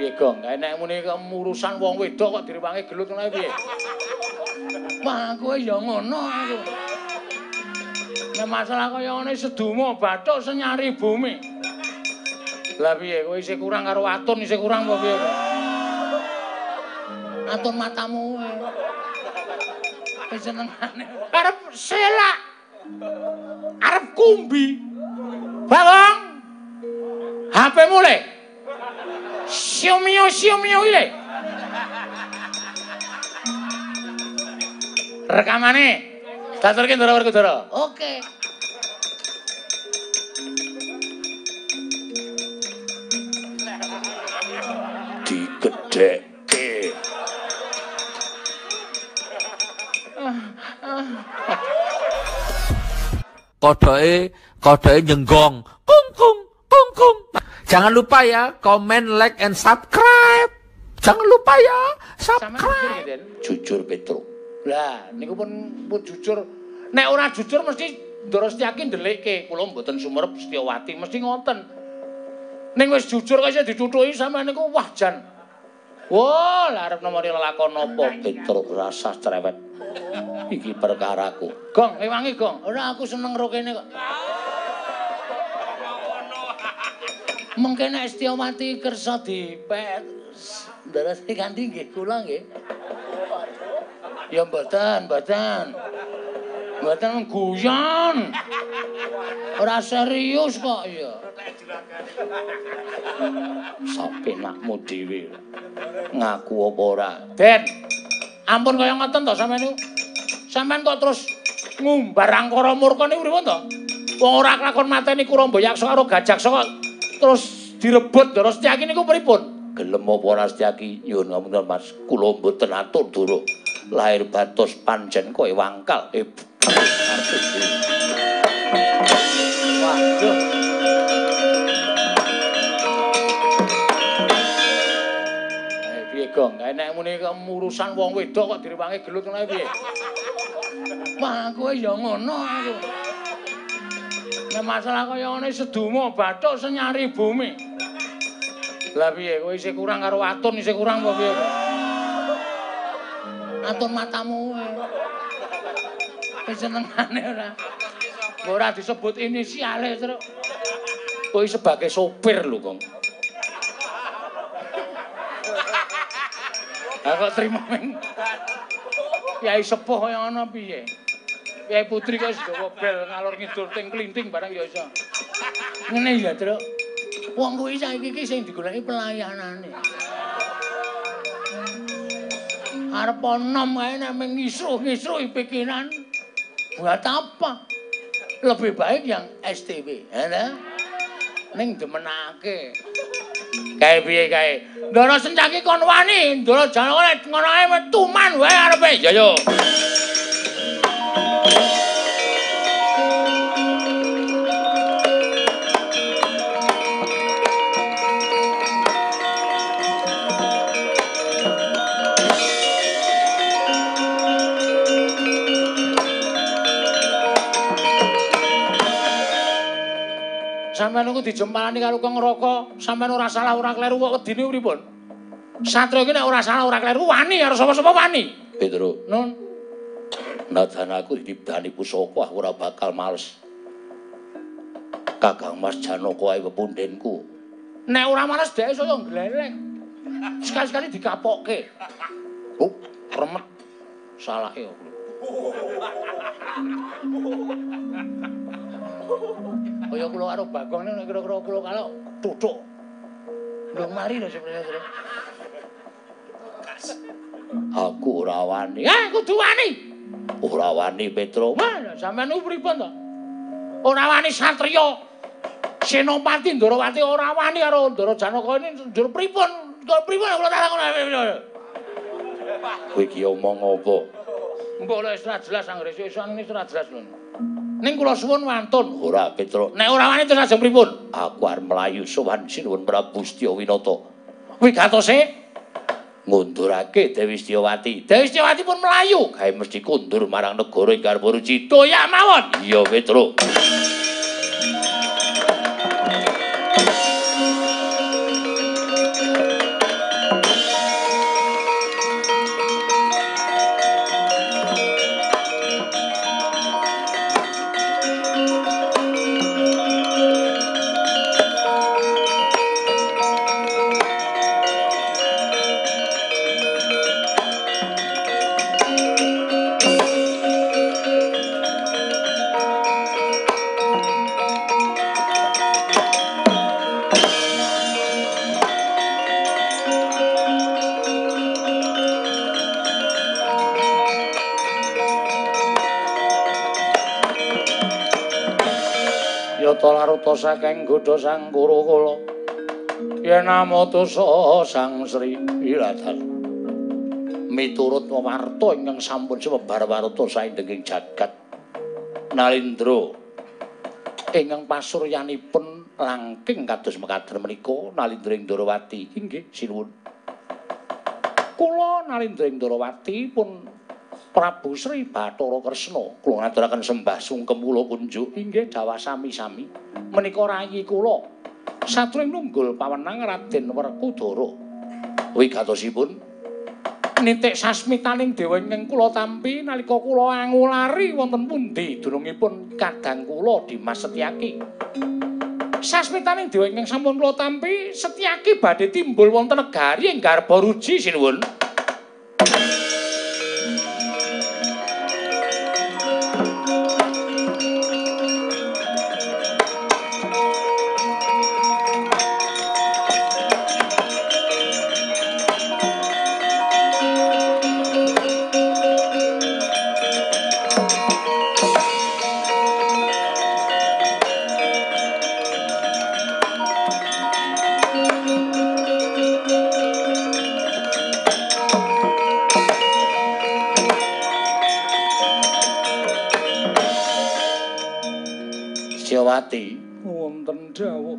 piye gong nek muni urusan wong wedok kok direwangi gelut ngono piye Wah, kowe ya ngono aku. Nek masalah kaya ngene sedumo bathuk senyari bumi. Lah piye kowe isih kurang karo atun isih kurang apa piye? Atun matamu. Wis senengane. Arep selak. Arep kumbi. Bawang. HP mulai. Xiaomio xiaomio ile. Rekamane. Daturke Ndara Werkudara. Oke. Digedhekke. Kodoke, kodoke nyenggong. Jangan lupa ya, komen, like and subscribe. Jangan lupa ya, subscribe. Jujur Petro. Lah, niku pun pun jujur. Nek ora jujur mesti Ndara Setyaki ndelikke kula mboten sumerep Setyawati, mesti ngoten. Ning wis jujur kok iso dicuthuki sampean niku wah jan. Wah, lah arep nomori lelakon apa Petro rasa cerewet. Iki perkaraku. Gong, ewangi Gong. Ora aku seneng ro kene kok. Mengke nek Setyawati kersa dipet Ndara Setyaki nggih kula nggih. Ya mboten, mboten. Mboten guyon. Ora serius kok ya. Sampe nakmu dhewe. Ngaku apa ora? Den. Ampun kaya ngoten to sampean niku. Sampean kok terus ngumbar angkara murka niku pripun to? Wong ora kelakon mateni Kurambayaksa karo Gajaksa kok terus direbut terus Setyaki niku pripun? Gelem apa ora Setyaki? Nyuwun ngapunten Mas, kula mboten atur durung. Lahir batos panjen kowe wangkal. Eh, Waduh. Eh, gong? Nek muni urusan wong wedok kok direwangi gelut ngono piye? Wah, kowe ya ngono aku. Nek masalah kaya ngene sedumo bathuk senyari bumi. Lah piye kowe isih kurang karo atun isih kurang apa piye? Atun matamu. Wis senengane ora. Ora disebut inisiale terus. Kowe sebagai sopir lho, Kong. Lah kok trimo ming. Kyai sepuh kaya ngono piye? Kyai putri kok sedawa bel ngalor ngidul ting klinting barang ya iso. Ngene ya, Truk. Wong kuwi saiki iki sing digoleki pelayanane. Arep onom kae nek mung ngisruh-ngisruh pikiran. Buat apa? Lebih baik yang STW, ya Ning demenake. Kae piye kae? Ndara Sencaki kon wani, ndara Janaka ngono ae metuman wae arepe. Ya yo. Sampeyan niku dijempalani karo kang ngeraka, sampeyan ora salah ora kleru kok wedine pripun? Satria iki nek ora salah ora kleru wani karo sapa-sapa wani. Petro. Nun. Nadan aku dibani pusaka aku ora bakal males. Kakang Mas Janaka ae pepundenku. Nek ora males dhek iso yo gleleng. Sekali-sekali dikapokke. Oh, remet. Salah ya. Kaya kula karo Bagong nek kira-kira kula kalau tutuk. Ndung mari lho sebenarnya terus. Aku ora wani. Eh, kudu wani. Ora wani Petro. Mana sampean niku pripun to? Ora wani satriya. Senopati Ndarawati ora wani karo Ndara Janaka ini ndur pripun? Kok pripun kula takon. Kowe iki omong apa? Mbok ora jelas anggere esuk ini ora jelas lho. Ning kula suwun wantun. Ora, Petro. Nek ora wani terus ajeng pripun? Aku arep mlayu sowan sinuwun Prabu Setyawinata. Kuwi gatose ngundurake Dewi Setyawati. Dewi Setyawati pun mlayu, gawe mesti kundur marang negara ing garwa Rucita ya mawon. Iya, Petro. Laruta saking godha sang guru kula. Yen amotosa sang Sri Wiradal. Miturut warta ingkang sampun semebar warta saindenging jagat. Nalindra ingkang pasuryanipun langking kados mekaten menika Nalindra ing Ndrawati. Inggih, sinuwun. Kula Nalindra ing Ndrawati pun Prabu Sri Bathara Kresna. Kula ngaturaken sembah sungkem kula kunjuk inggih dawa sami-sami. Menika rayi kula satring nunggul pawenang Raden Werkudara. Wigatosipun nitik sasmitaning dewa ingkang kula tampi nalika kula angulari wonten pundi dunungipun kadang kula Dimas Setyaki sasmitaning dewa ingkang sampun kula tampi Setyaki badhe timbul wonten negari ing garba ruji sinuwun Setyawati wonten dawuh.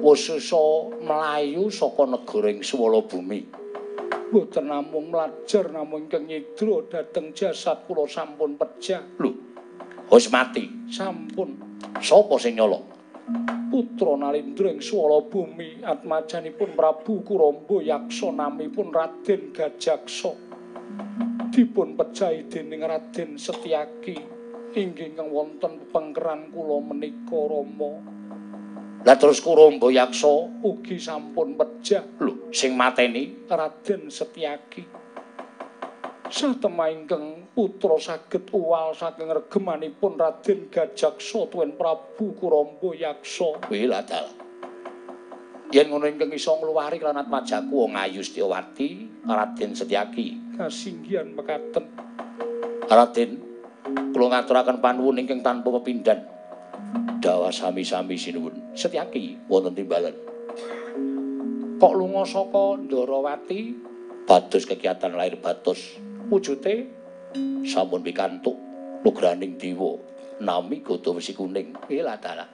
Wusesa mlayu saka negara ing swala bumi. Boten namung mlajar namung ingkang nyidra dhateng jasad kula sampun pejah. Lho wis mati. Sampun. Sapa sing nyolong putra Nalindra ing swala bumi atmajanipun Prabu Kuramba yaksa namipun Raden Gajaksa dipun pejahi dening Raden Setyaki inggih kang wonten pengkeran kula menika Rama. Lah terus Kuramba Yaksa ugi sampun pejah lho sing mateni Raden Setyaki. Satema ingkang putra saged uwal saking regemanipun Raden Gajaksa tuwin Prabu Kuramba Yaksa. Wiladal. Yen ngono ingkang isa ngluwari lan atmajaku wong ayu Setyawati Raden Setyaki kasinggihan mekaten. Raden kula ngaturaken panuwun ingkang tanpa pepindhan. Dawa sami-sami sinuwun. Setyaki wonten timbalan. Kok lunga saka Ndarawati bados kegiatan lahir batos. Wujute sampun pikantuk nugraning dewa nami goto wesi kuning. Iladala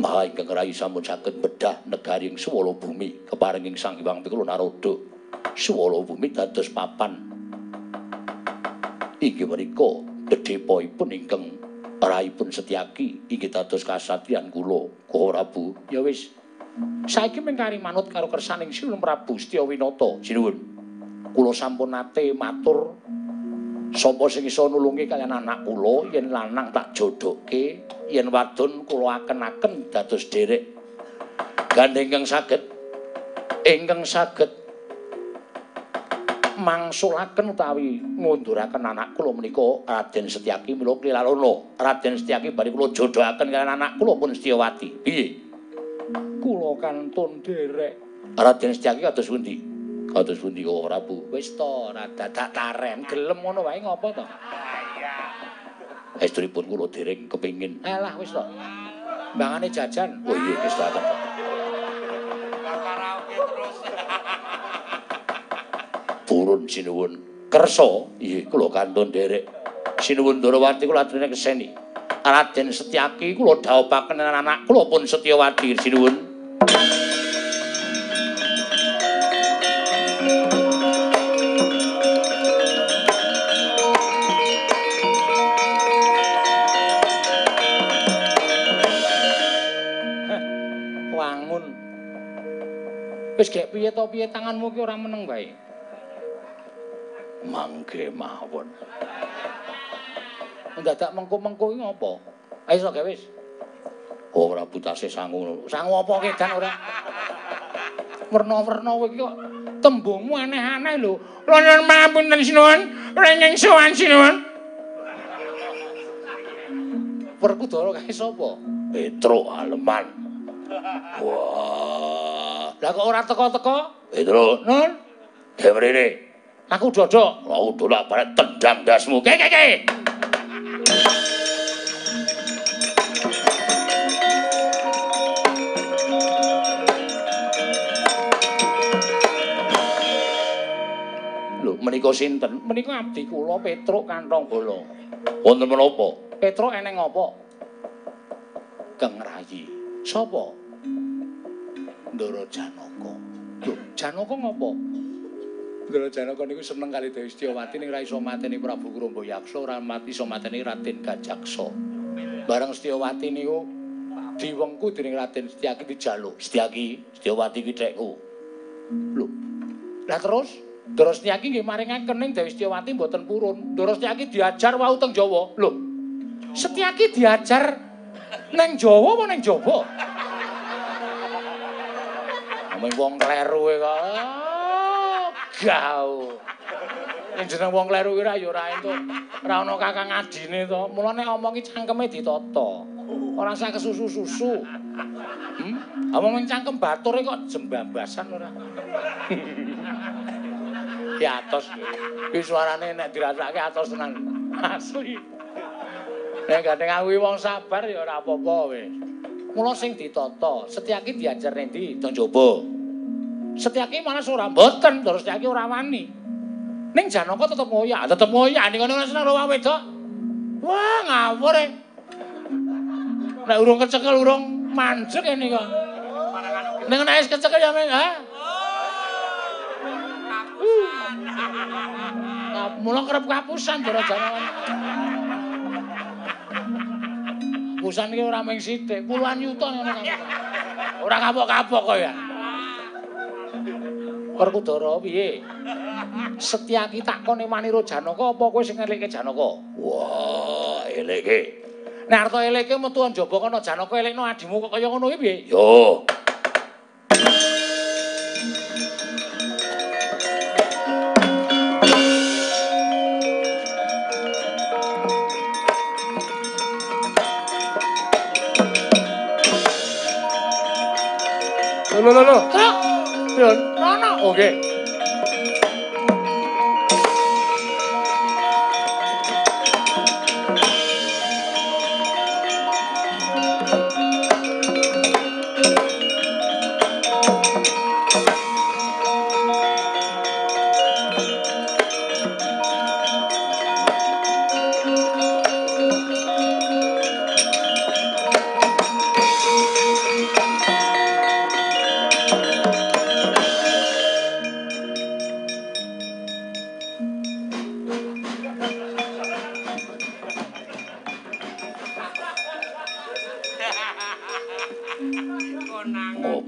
Maha ingkang rayi sampun saged bedah negari ing swala bumi keparinging Sang Hyang Pikula Narada swala bumi dados papan. Inggih menika dedhepoipun ingkang raipun Setyaki inggih dados kasatriyan kula Kala Prabu. Ya wis saiki mengkari manut karo kersaning Sinun Prabu Setya Winata kula sampun nate matur sapa sing iso nulungi kalian anak kula yen lanang tak jodohke yen wadon kula aken-aken dados derek. Gandeng ingkang saged ingkang saged mangsulaken utawi ngunduraken anak kula menika Raden Setyaki mila klilalana. Raden Setyaki bari kula jodohaken kaliyan anak kula pun Setyawati. Piye? Kula kantun derek. Raden Setyaki kados pundi? Kados pundi kok Prabu? Wis to, ora dadak taren, gelem ngono wae ngopo to? Estripun kula dereng kepingin. Alah wis to. Mbangane jajan. Oh iya wis to. Purun sinuwun. Kersa nggih kula kantun derek. Sinuwun Ndarawati kula aturne keseni. Raden Setyaki kula dhawuhaken anak kula pun Setyawati. Sinuwun. Wangun. Wis gek piye to? Piye tanganmu ki ora meneng bae mangke mawon. Dadak mengko-mengko iki ngopo? Ayo sok gawe wis. Oh, ora butase sangu. Sangu apa kedan ora? Werna-werna kowe iki kok tembungmu aneh-aneh lho. Lan mapunten sinuwun, rengeng sowan sinuwun. Werkudara kae sapa? Petruk Aleman. Wah, lah kok ora teko-teko? Petruk, nun. Demrene. aku dodok mau dolak balik tendang dasmu ke ke ke Lho menika sinten? Menika abdi kula Petruk Kantong Bala. Wonten menapa? Petruk eneng apa? Geng Rayi. Sapa? Ndara Janaka. Lho, Janaka ngopo? Ngopo? Ndara Janaka niku seneng kali Dewi Setyawati ning ra iso mateni Prabu Krambayaksa, ora mati iso mateni Raden Gajaksa. Bareng Setyawati niku diwengku dening Raden Setyaki dijaluk. Setyaki, Setyawati ki dekku. Lho. Lah terus Ndara Setyaki nggih maringaken ning Dewi Setyawati mboten purun. Ndara Setyaki diajar wau teng Jawa. Lho. Setyaki diajar ning Jawa apa ning Jawa? Omong wong kleru e kok. Gau. Ning jeneng wong kleru ki ra ya ora entuk. Ora ana kakang adine to. Mula nek omongi cangkeme ditata. Ora usah kesusu-susu. Hmm? Omong cangkem bature kok jembambasan ora. Ya atos. Ki suarane nek dirasake atos tenan. Asli. Nek gandeng aku wong sabar ya ora apa-apa wis. Mula sing ditata, Setyaki diajar ndi? Jaba. Setyaki malah ora mboten, terus Setyaki ora wani. Ning Janaka tetep ngoyak, tetep ngoyak ning ngono seneng wong wedok. Wah, ngawur e. Nek urung kecekel urung manjek ini kok. Ning nek wis kecekel ya men, ha? Nah, mula kerep kapusan jare Janaka. Kapusan iki ora mung sithik, puluhan yuta ngono kan. Ora kapok-kapok kok ya. Perkudara piye? Setyaki takone maniro Janaka apa kowe sing ngelikke Janaka? Wah, eleke. Nek arep elikke metu njaba kono Janaka elekno adimu kok kaya ngono iki piye? Yo. Lho lho lho. Truk. Lho, nono. Oke.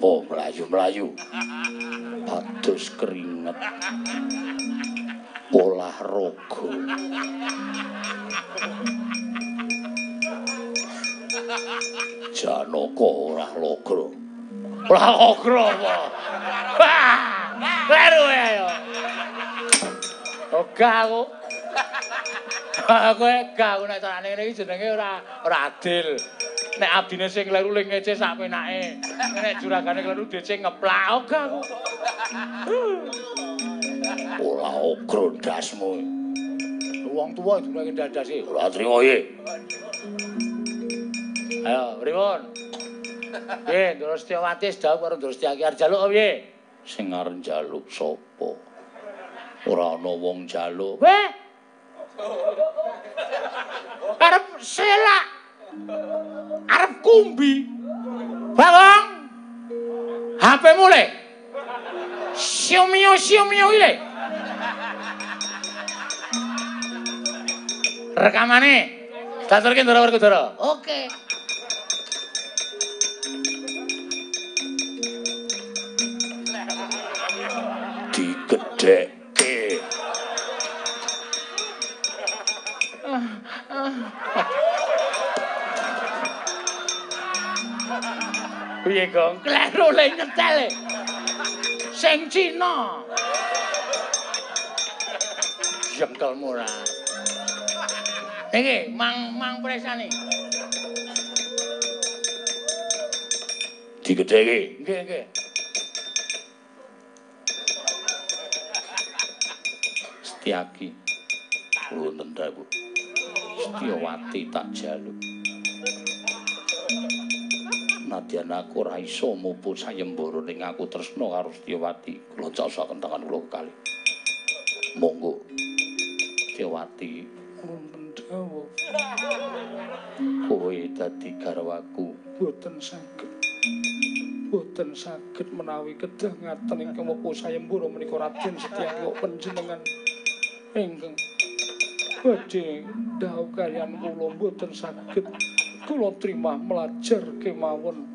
Ngopo melayu-melayu? Pados keringet. Polah rogo. Janaka ora logro. Ora ogro apa? Kleru ya ayo. Oga aku. Aku gak aku nek carane ngene iki jenenge ora ora adil. Nek abdine sing kleru ling ngece sak penake. Nek juragane kleru DC ngeplak oga aku. Polah ogro ndasmu. Wong tuwa jurage dadas e. Ora trimo ye. Ayo, pripun? Piye, Ndara Setyawati sedhawuh karo Ndara Setyaki arep jaluk apa piye? Sing arep njaluk sapa? Ora ana wong njaluk. Weh. Arep selak. Arep kumbi. Bawang. HP mulai. Siomio siomio ile. Rekamane. Daturke Ndara Werkudara. Oke. Digedhekke. Piye, Gong? Kleru le nyetel. e. Sing Cina. Jengkelmu ora. Iki, mang mang presane. Digedhekke. Nggih, nggih. Setyaki. Ta, Bu? Setyawati tak jaluk. Nadyan aku ora iso mupu sayembara ning aku tresna karo Setyawati. Kula caosaken tangan kula kekalih. monggo Dewati wonten dawuh kowe dadi garwaku. Boten saged. Boten saged menawi kedah ngaten ingkang mepu sayembara menika Raden Setyaki kok panjenengan. Ingkang badhe dawuh kaliyan kula boten saged kula terima melajar kemawon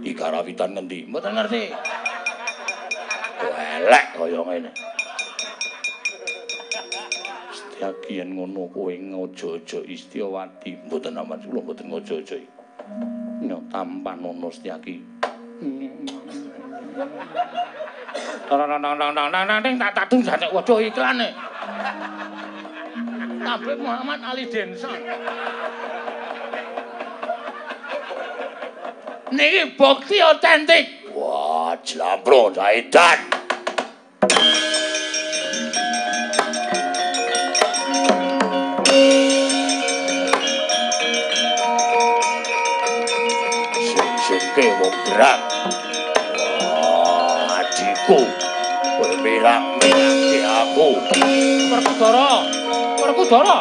iki karawitan ngendi mboten ngerti elek kaya ngene Setyaki yen ngono kowe ngojo-ojo Istiawati mboten aman kula mboten ngojo-ojo nyo tampan ono Setyaki Nang tak tak tunggu waduh iklane. Tabib Muhammad Ali Denson. Niki bukti otentik. Wah, jlambro Zaidan. Sing-singke wong gerak. Wah, adikku. Kowe mirang-mirangke aku. Werkudara. Werkudara.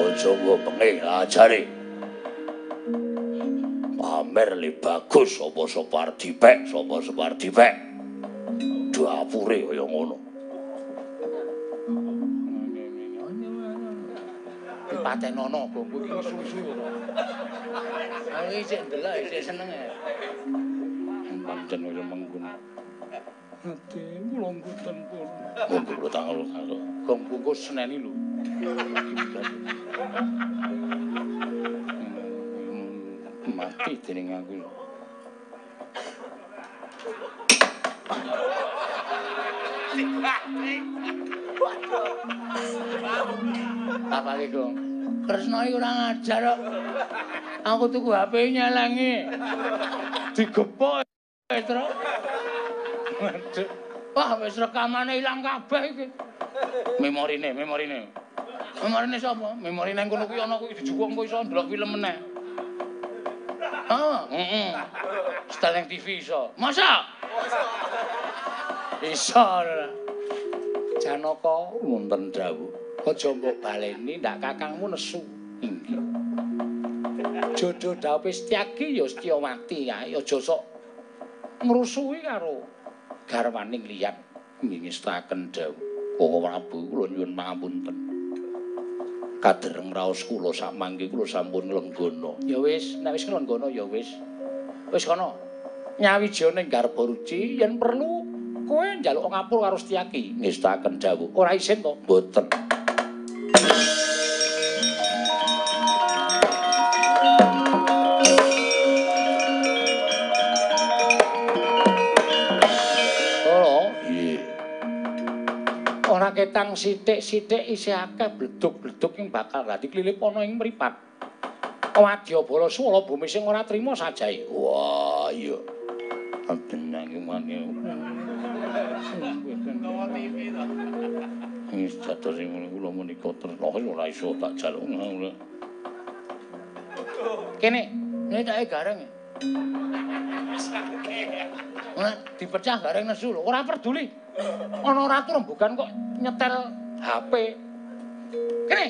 Ojo pengih ajare. Pamer le bagus apa Sopardi pek, sapa Sopardi pek. Dapure kaya ngono. Dipatenono bongko iki susu. Aku iki ndelok iki seneng ya. Pancen kaya mengkono. Ati kula mboten pun. Kula tanggal karo. Gong bungkus seneni lho. Mati dening aku. Apa iki, Gong? Kresna iki ora ngajar kok. Aku tuku HP nyelengi. Digepok. Waduh. Wah, wis rekamane ilang kabeh iki. Memorine, memorine. Memorine sapa? Memorine kono kuwi ana kuwi dijupuk engko iso ndelok film meneh. Ah, heeh. Setel TV iso. Masa? Iso. Janaka Wonten dawuh. Aja mbok baleni ndak kakangmu nesu. Inggih. Jodoh dawuh Setyaki ya Setyawati ae aja sok ngrusui karo garwaning liyan Ngingestaken dawuh. Koko Prabu kula nyuwun pangapunten. Kadereng raos kula sak mangke kula sampun nglenggana. Ya wis, nek wis nglenggono ya wis. Wis kono. Nyawijaya ning garba ruci yen perlu kowe njaluk ngapur karo Setyaki. Ngestaken dawuh. Ora isin to? Mboten. Ketang sithik-sithik isih akeh bleduk-bleduk ing bakal dadi klilip ana ing mripat. Wadyabala swala bumi sing ora trima sajae. Wah, iya. Atenang mane. Wis dados sing ngono kula menika tresno ora iso tak jaluk ngono. Kene, ini tak gareng. Ora dipecah gareng nesu lho, ora peduli. Ana ratu rembugan kok nyetel HP. Kene.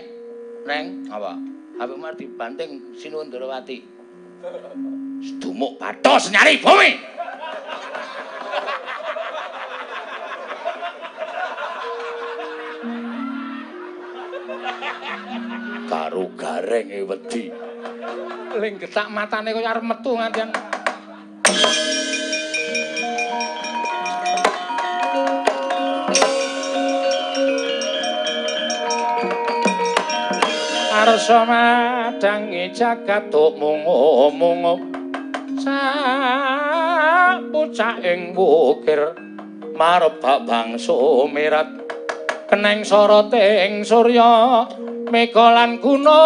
Neng, Apa? HP mar dibanting Sinuwun Darawati. Sedumuk Batos nyari bumi. karo garenge wedi. Ling getak matane kaya arep metu ngantian. Arsa madangi jagat tuk mungo-mungo Sapucak ing wukir marebak bangsa mirat. Keneng sorote ing surya mega lan guna